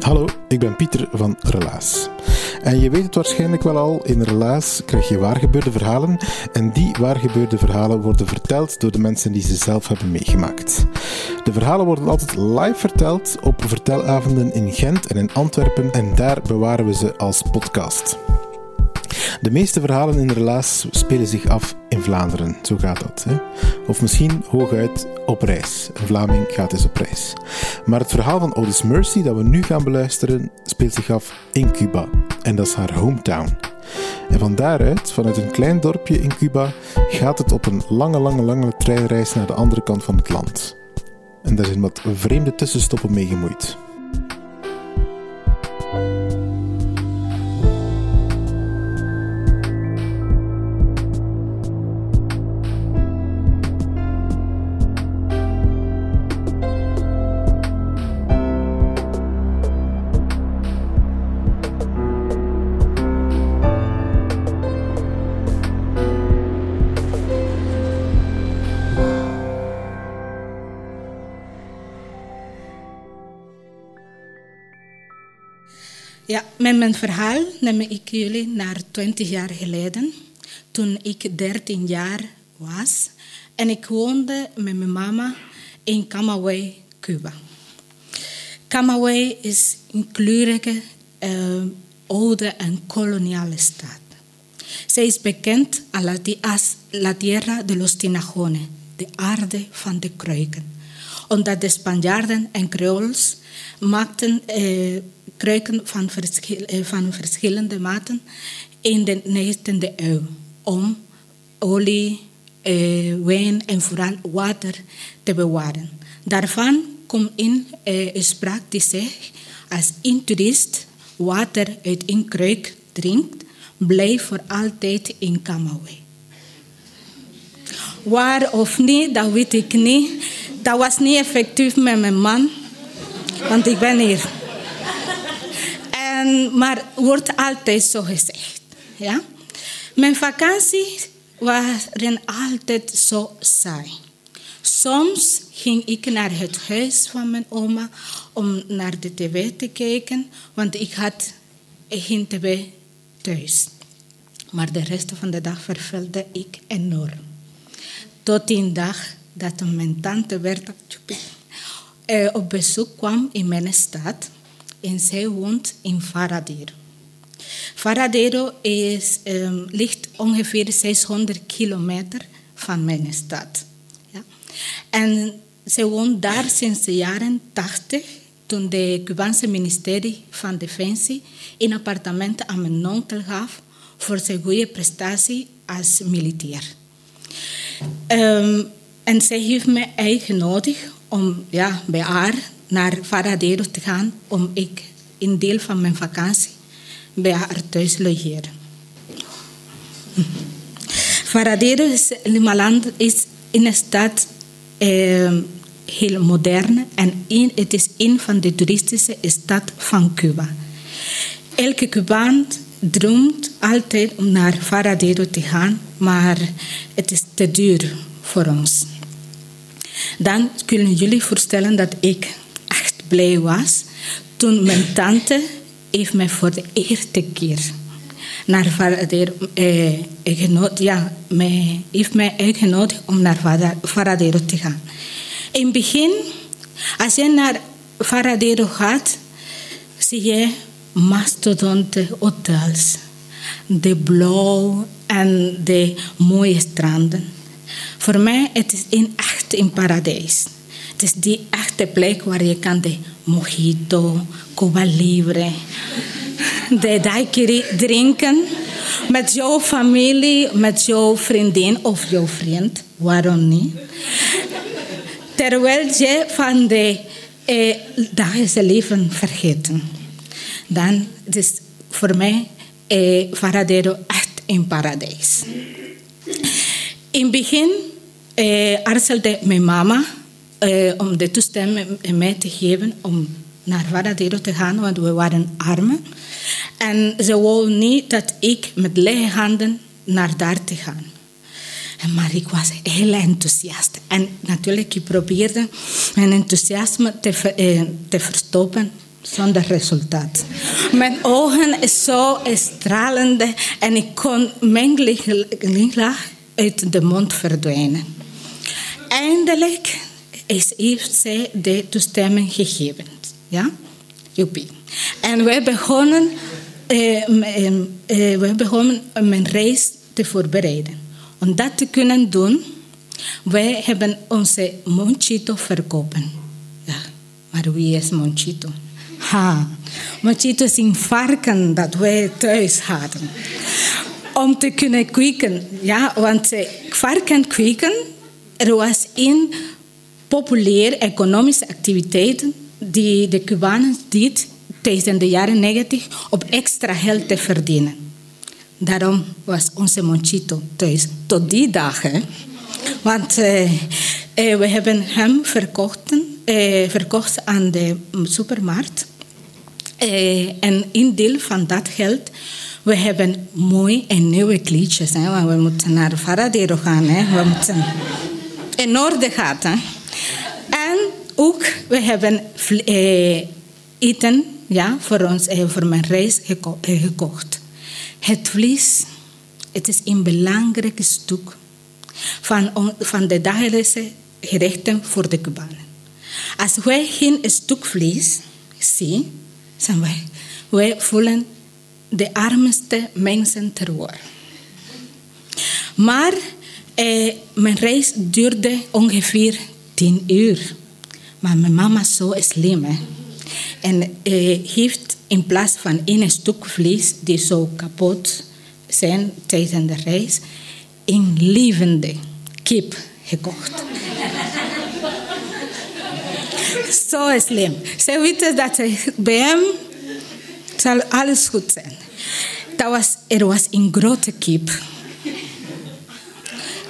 Hallo, ik ben Pieter van Relaas. En je weet het waarschijnlijk wel al, in Relaas krijg je waargebeurde verhalen en die waargebeurde verhalen worden verteld door de mensen die ze zelf hebben meegemaakt. De verhalen worden altijd live verteld op vertelavonden in Gent en in Antwerpen en daar bewaren we ze als podcast. De meeste verhalen in Relaas spelen zich af in Vlaanderen, zo gaat dat. Of misschien hooguit op reis. Een Vlaming gaat eens op reis. Maar het verhaal van Otis Mercy dat we nu gaan beluisteren speelt zich af in Cuba. En dat is haar hometown. En van daaruit, vanuit een klein dorpje in Cuba, gaat het op een lange, lange, lange treinreis naar de andere kant van het land. En daar zijn wat vreemde tussenstoppen mee gemoeid. Ja, met mijn verhaal neem ik jullie naar 20 jaar geleden, toen ik 13 jaar was en ik woonde met mijn mama in Camagüey, Cuba. Camagüey is een kleurige, uh, oude en koloniale stad. Zij is bekend als la tierra de los tinajones, de aarde van de kruiken. Omdat de Spanjaarden en Creols maakten uh, kruiken van, verschil, van verschillende maten in de 19e eeuw om olie, eh, wijn en vooral water te bewaren. Daarvan komt in eh, spraak die zegt, als een toerist water uit een kruik drinkt, blijf voor altijd in Camagüey. Waar of niet, dat weet ik niet. Dat was niet effectief met mijn man, want ik ben hier. En, maar wordt altijd zo gezegd. Ja? Mijn vakanties waren altijd zo saai. Soms ging ik naar het huis van mijn oma om naar de tv te kijken, want ik had geen tv thuis. Maar de rest van de dag vervelde ik enorm. Tot een dag dat mijn tante werd op bezoek kwam in mijn stad en zij woont in Varadero. Varadero is, um, ligt ongeveer 600 kilometer van mijn stad. Ja. En zij woont daar sinds de jaren 80, toen de Cubaanse ministerie van Defensie een appartement aan mijn onkel gaf voor zijn goede prestatie als militair. Um, en zij heeft mij uitgenodigd om ja, bij haar naar Varadero te gaan om ik een deel van mijn vakantie bij haar thuis logeren. Varadero is, Limaland is in een stad eh, heel modern en in, het is een van de toeristische stad van Cuba. Elke Cubaan droomt altijd om naar Varadero te gaan, maar het is te duur voor ons. Dan kunnen jullie voorstellen dat ik echt blij was toen mijn tante heeft mij voor de eerste keer naar Varadero, eh, ja, heeft mij uitgenodigd om naar Varadero te gaan. In het begin, als je naar Varadero gaat, zie je mastodonte hotels. De blauw en de mooie stranden. Voor mij het is een echt in paradijs. Het is die echte plek waar je kan de mojito, Cuba Libre, de daiquiri drinken met jouw familie, met jouw vriendin of jouw vriend. Waarom niet? Terwijl je van de eh, dagelijkse leven vergeten. Dan is voor mij eh, Varadero echt een paradijs. In het begin eh, aarzelde mijn mama eh, om de toestemming mij te geven om naar Varadero te gaan, want we waren armen. En ze wou niet dat ik met lege handen naar daar te gaan. Maar ik was heel enthousiast. En natuurlijk, ik probeerde mijn enthousiasme te, eh, te verstoppen zonder resultaat. Mijn ogen zo stralende en ik kon mijn uit de mond verdwijnen. Eindelijk is, heeft zij de toestemming gegeven. Ja? Joepie. En wij begonnen, eh, eh, wij begonnen mijn reis te voorbereiden. Om dat te kunnen doen, wij hebben onze Monchito verkopen. Ja, maar wie is Monchito? Ha, Monchito is een varken dat wij thuis hadden. Om te kunnen kweken, ja, want varken kweken, er was een populaire economische activiteit die de Cubanen deed tijdens de jaren 90 op extra geld te verdienen. Daarom was onze Monchito thuis tot die dagen. Want uh, uh, we hebben hem verkocht, uh, verkocht aan de supermarkt. en in deel van dat geld, we hebben mooi en nieuwe kleedjes. Hè, want we moeten naar Varadero gaan. Hè. We moeten in orde gaan. Hè. En ook, we hebben eten ja, voor, ons, voor mijn reis geko gekocht. Het vlees, het is een belangrijk stuk van, van de dagelijkse gerechten voor de Cubanen. Als wij geen stuk vlees zien, zijn wij, wij voelen de armste mensen ter wereld. Maar eh, mijn reis duurde ongeveer tien uur. Maar mijn mama is zo slim. En eh, heeft in plaats van één stuk vlees die zo kapot zijn tijdens de reis, een levende kip gekocht. zo slim. Ze weten dat bij hem zal alles goed zijn. Dat was, er was een grote kip.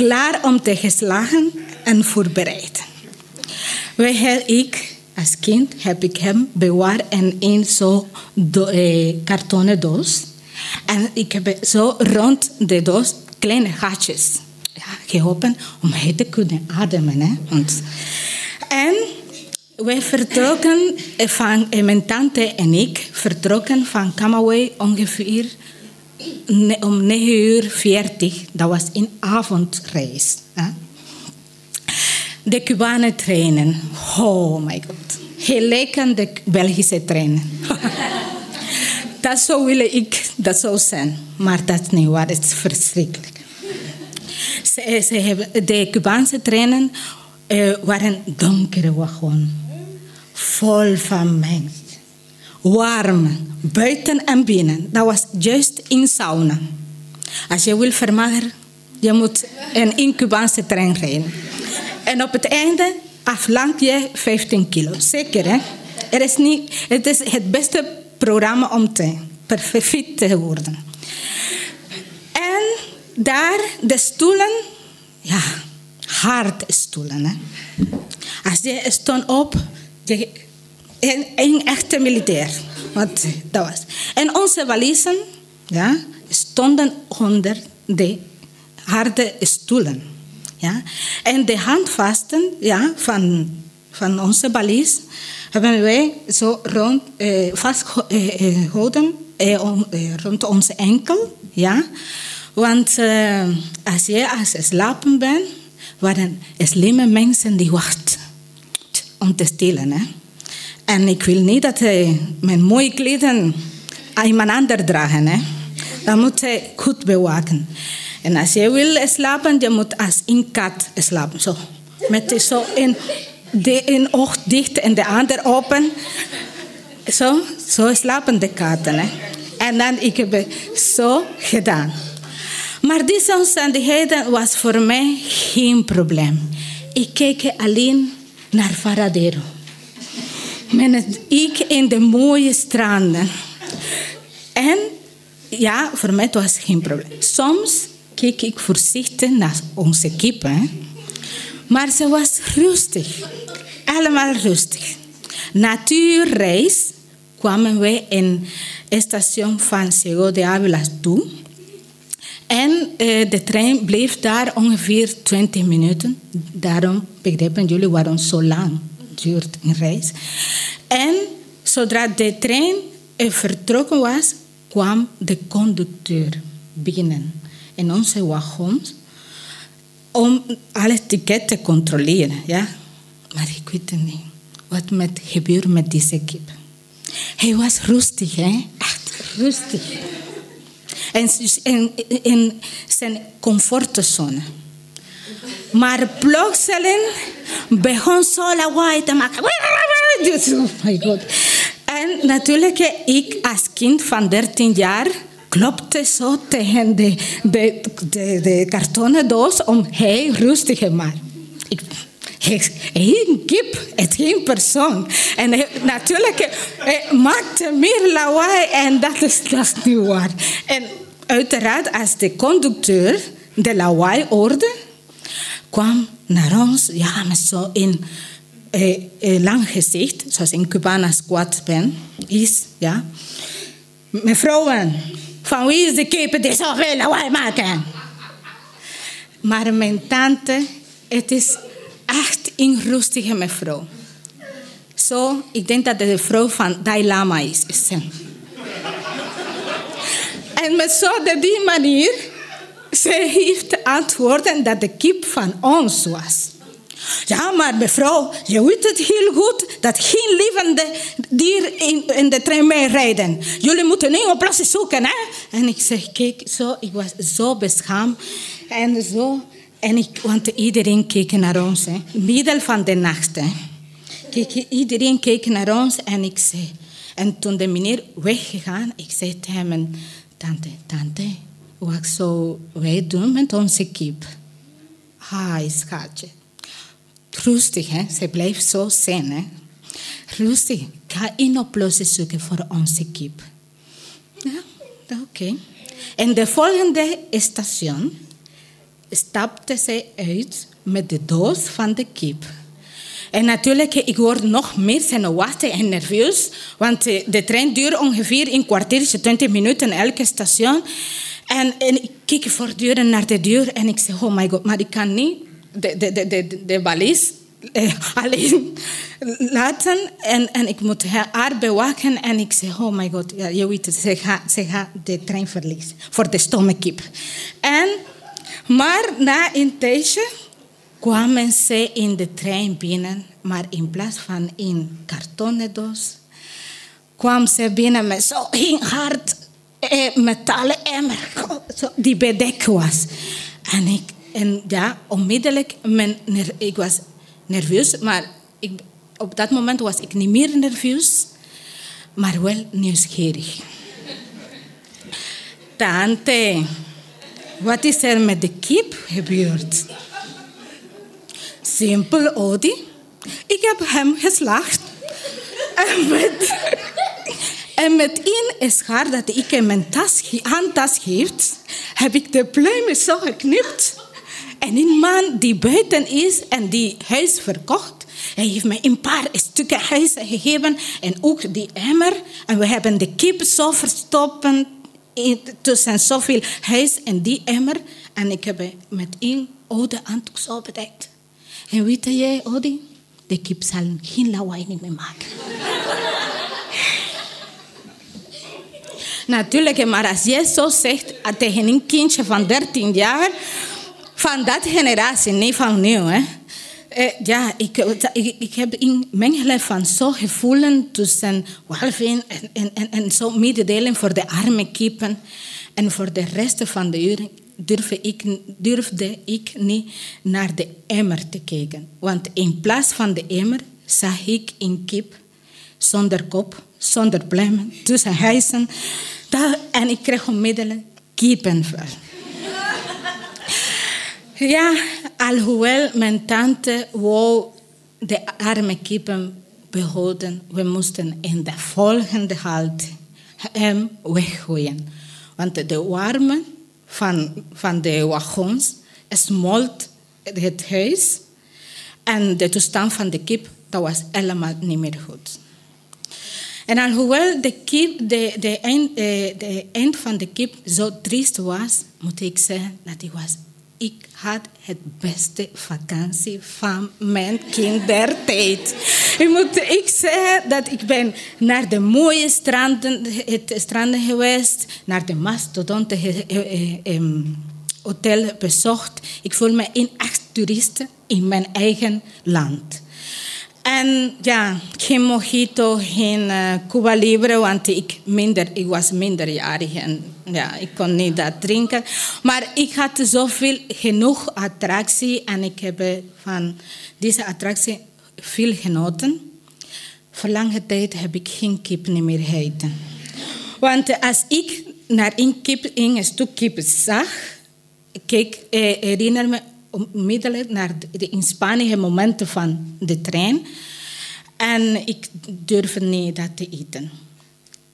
Klaar om te geslagen en voorbereid. Wij, ik als kind heb ik hem bewaard in een zo eh, kartonnen doos. En ik heb zo rond de doos kleine gaatjes ja, geholpen om hij te kunnen ademen. Hè? En wij vertrokken van, mijn tante en ik vertrokken van Camagüey ongeveer om 9 uur 40. Dat was een avondreis. Hè? De Cubanen trainen. Oh my god. Gelijk aan de Belgische treinen. dat zou willen ik, dat zou zijn. Maar dat is niet waar, het is verschrikkelijk. Ze, hebben, de Cubaanse treinen uh, waren donkere wagons. Vol van mensen. Warm, buiten en binnen. Dat was juist in sauna. Als je wil vermageren, je moet een in Cubaanse trein rijden. En op het einde aflank je 15 kilo. Zeker, hè? Er is niet, het is het beste programma om te perfect te worden. En daar de stoelen, ja, hard stoelen. Hè? Als je stond op, een, een echte militair. Want dat was. En onze valiezen ja, stonden onder de harde stoelen. Ja? En de handvasten ja, van, van onze balies hebben wij zo rond, eh, vastgehouden eh, om, eh, rond onze enkel. Ja? Want eh, als je als slapen bent, waren slimme mensen die wachten om te stelen. En ik wil niet dat hij mijn mooie kleden aan iemand ander dragen. Dat moet hij goed bewaken. En als je wil slapen, je moet als een kat slapen. Zo. met zo in de een oog dicht en de ander open. Zo, zo slapen de katten. Hè. En dan ik heb het zo gedaan. Maar deze omstandigheden was voor mij geen probleem. Ik keek alleen naar Varadero. Met ik in de mooie stranden. En ja, voor mij was het geen probleem. Soms keek ik voorzichtig naar onze kippen. Maar ze was rustig. Allemaal rustig. Natuurreis kwamen wij in het station van Ciego de Ávila toe. En uh, de trein bleef daar ongeveer 20 minuten. Daarom begrepen jullie waarom zo lang duurt een reis. En zodra de trein vertrokken was, kwam de conducteur binnen in onze wagons om alle tickets te controleren. Ja? Maar ik weet niet. Wat met gebeurde met deze kip. Hij was rustig, hè? echt rustig. En in, in zijn comfortzone. Maar plotseling begon zo lawaai te maken. Oh my god. En natuurlijk, ik als kind van 13 jaar klopte zo tegen de, de, de, de kartonnen doos om hij rustig maar. Ik, een kip, het geen persoon. En natuurlijk, hij maakte meer lawaai en dat is, dat is niet waar. En uiteraard, als de conducteur de lawaai hoorde, kwam naar ons, ja, met zo in eh, eh, lang gezicht, zoals in Cubana squat ben, is, ja. Mevrouwen, van wie is de kip die zoveel lawaai maken? Maar mijn tante, het is echt een rustige mevrouw. Zo, ik denk dat het de vrouw van Dalai Lama is. en met zo de die manier, ze heeft antwoorden dat de kip van ons was. Ja, maar mevrouw, je weet het heel goed dat geen levende dier in, in de trein mee rijden. Jullie moeten een oplossing zoeken, hè? En ik zeg, kijk, zo, ik was zo beschaamd en zo. En ik, want iedereen keek naar ons, hè. Middel van de nacht, hè. Iedereen keek naar ons en ik zei... En toen de meneer weggegaan, ik zei tegen hem... Tante, tante, wat zou wij doen met onze kip? Hai, schatje. Rustig, hè? Ze blijft zo zijn, hè? Rustig. Ga een oplossing zoeken voor onze kip. Ja, oké. Okay. En de volgende station stapte ze uit met de doos van de kip. En natuurlijk, ik word nog meer zenuwachtig en nerveus, want de trein duurt ongeveer een kwartiertje, 20 minuten elke station. En, en ik kijk voortdurend naar de deur en ik zeg, oh my god, maar ik kan niet de, de, de, de, de valies eh, alleen laten. En, en ik moet haar bewaken. En ik zeg, oh my god, ja, je weet het, ze gaat, ze de trein verliezen voor de stomme kip. En, maar na een tijdje kwamen ze in de trein binnen. Maar in plaats van in kartonnen doos, kwam ze binnen met zo'n hard eh, metalen emmer die bedekt was. En, ik, en ja, onmiddellijk, men, ik was nerveus, maar ik, op dat moment was ik niet meer nerveus, maar wel nieuwsgierig. Tante, wat is er met de kip gebeurd? Simpel, Odi. Ik heb hem geslacht. En met, en met één schaar dat ik in mijn tas, handtas heeft, heb ik de pluimen zo geknipt. En een man die buiten is en die huis verkocht, hij heeft mij een paar stukken huis gegeven en ook die emmer. En we hebben de kip zo verstoppen tussen zoveel huis en die emmer. En ik heb met één oude handdoek zo bedekt. En weet jij, Odi? De kip zal geen lawaai meer maken. Natuurlijk, maar als jij zo zegt tegen een kindje van 13 jaar, van dat generatie, niet van nu, hè. Eh, ja, ik, ik, ik, heb een mengeling van zo gevoelen tussen welvin en, en, en, en zo mededelen voor de arme kippen en voor de rest van de durfde ik, durfde ik niet naar de emmer te kijken. Want in plaats van de emmer zag ik een kip zonder kop, zonder pluimen, tussen huizen. En ik kreeg onmiddellijk kippenvel. Ja, alhoewel mijn tante wou de arme kippen behouden, we moesten in de volgende halt hem weggooien. Want de warme van, van de wagons smolt het huis en de toestand van de kip dat was helemaal niet meer goed. En alhoewel de, kip, de, de, eind, de, de eind van de kip zo triest was, moet ik zeggen dat hij was ik had het beste vakantie van mijn kindertijd. Ik moet ik zeggen dat ik ben naar de mooie stranden, het stranden geweest, naar de mastodonte hotel bezocht. Ik voel me in echt toeristen in mijn eigen land. En ja, geen mojito, geen uh, Cuba Libre, want ik, minder, ik was minderjarig en ja, ik kon niet dat drinken. Maar ik had zoveel, genoeg attractie en ik heb van deze attractie veel genoten. Voor lange tijd heb ik geen kip meer gegeten. Want als ik naar een, kip, een stuk kip zag, kijk, eh, herinner me onmiddellijk naar de inspanningen momenten van de trein. En ik durfde niet dat te eten.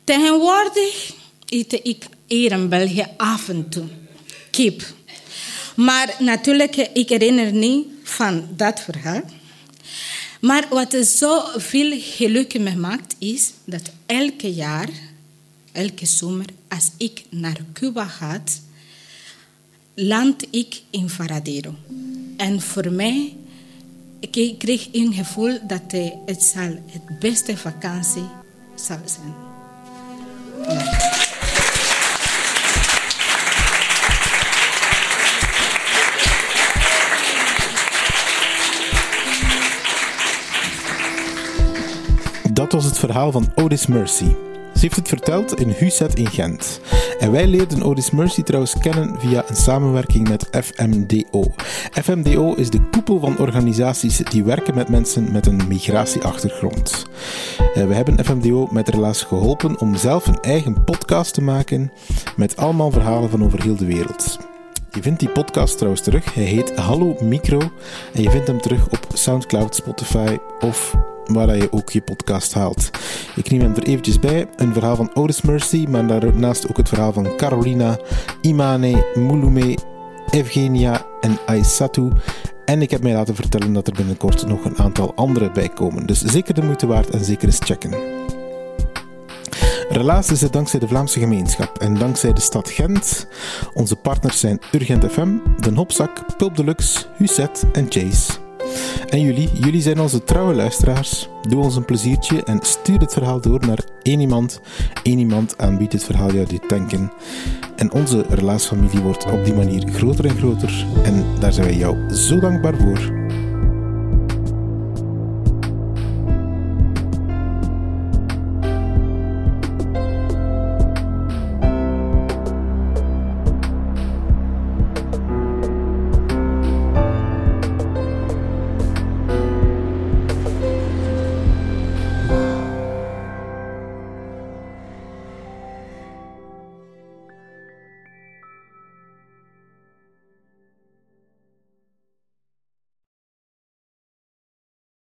Tegenwoordig eet ik hier in België af en toe kip. Maar natuurlijk, ik herinner niet van dat verhaal. Maar wat zo veel geluk me maakt, is dat elke jaar, elke zomer, als ik naar Cuba ga, land ik in Varadero. En voor mij ik kreeg een gevoel dat het zal het beste vakantie zal zijn. Dat was het verhaal van Otis Mercy. Ze heeft het verteld in Huset in Gent. Wij leerden Otis Mercy trouwens kennen via een samenwerking met FMDO. FMDO is de koepel van organisaties die werken met mensen met een migratieachtergrond. Eh, we hebben FMDO met Relaas geholpen om zelf een eigen podcast te maken met allemaal verhalen van over heel de wereld. Je vindt die podcast trouwens terug. Hij heet Hallo Micro en je vindt hem terug op SoundCloud, Spotify of waar je ook je podcast haalt. Ik neem hem er eventjes bij. Een verhaal van Otis Mercy, maar daarnaast ook het verhaal van Carolina, Imane, Mulume, Evgenia en Aisatu. En ik heb mij laten vertellen dat er binnenkort nog een aantal andere bij komen. Dus zeker de moeite waard en zeker eens checken. Relaas is het dankzij de Vlaamse gemeenschap en dankzij de stad Gent. Onze partners zijn Urgent FM, Den Hopzak, Pulp Deluxe, Huset en Chase. En jullie, jullie zijn onze trouwe luisteraars. Doe ons een pleziertje en stuur het verhaal door naar één iemand. Eén iemand aan wie dit verhaal jou doet denken. En onze relaasfamilie wordt op die manier groter en groter. En daar zijn wij jou zo dankbaar voor.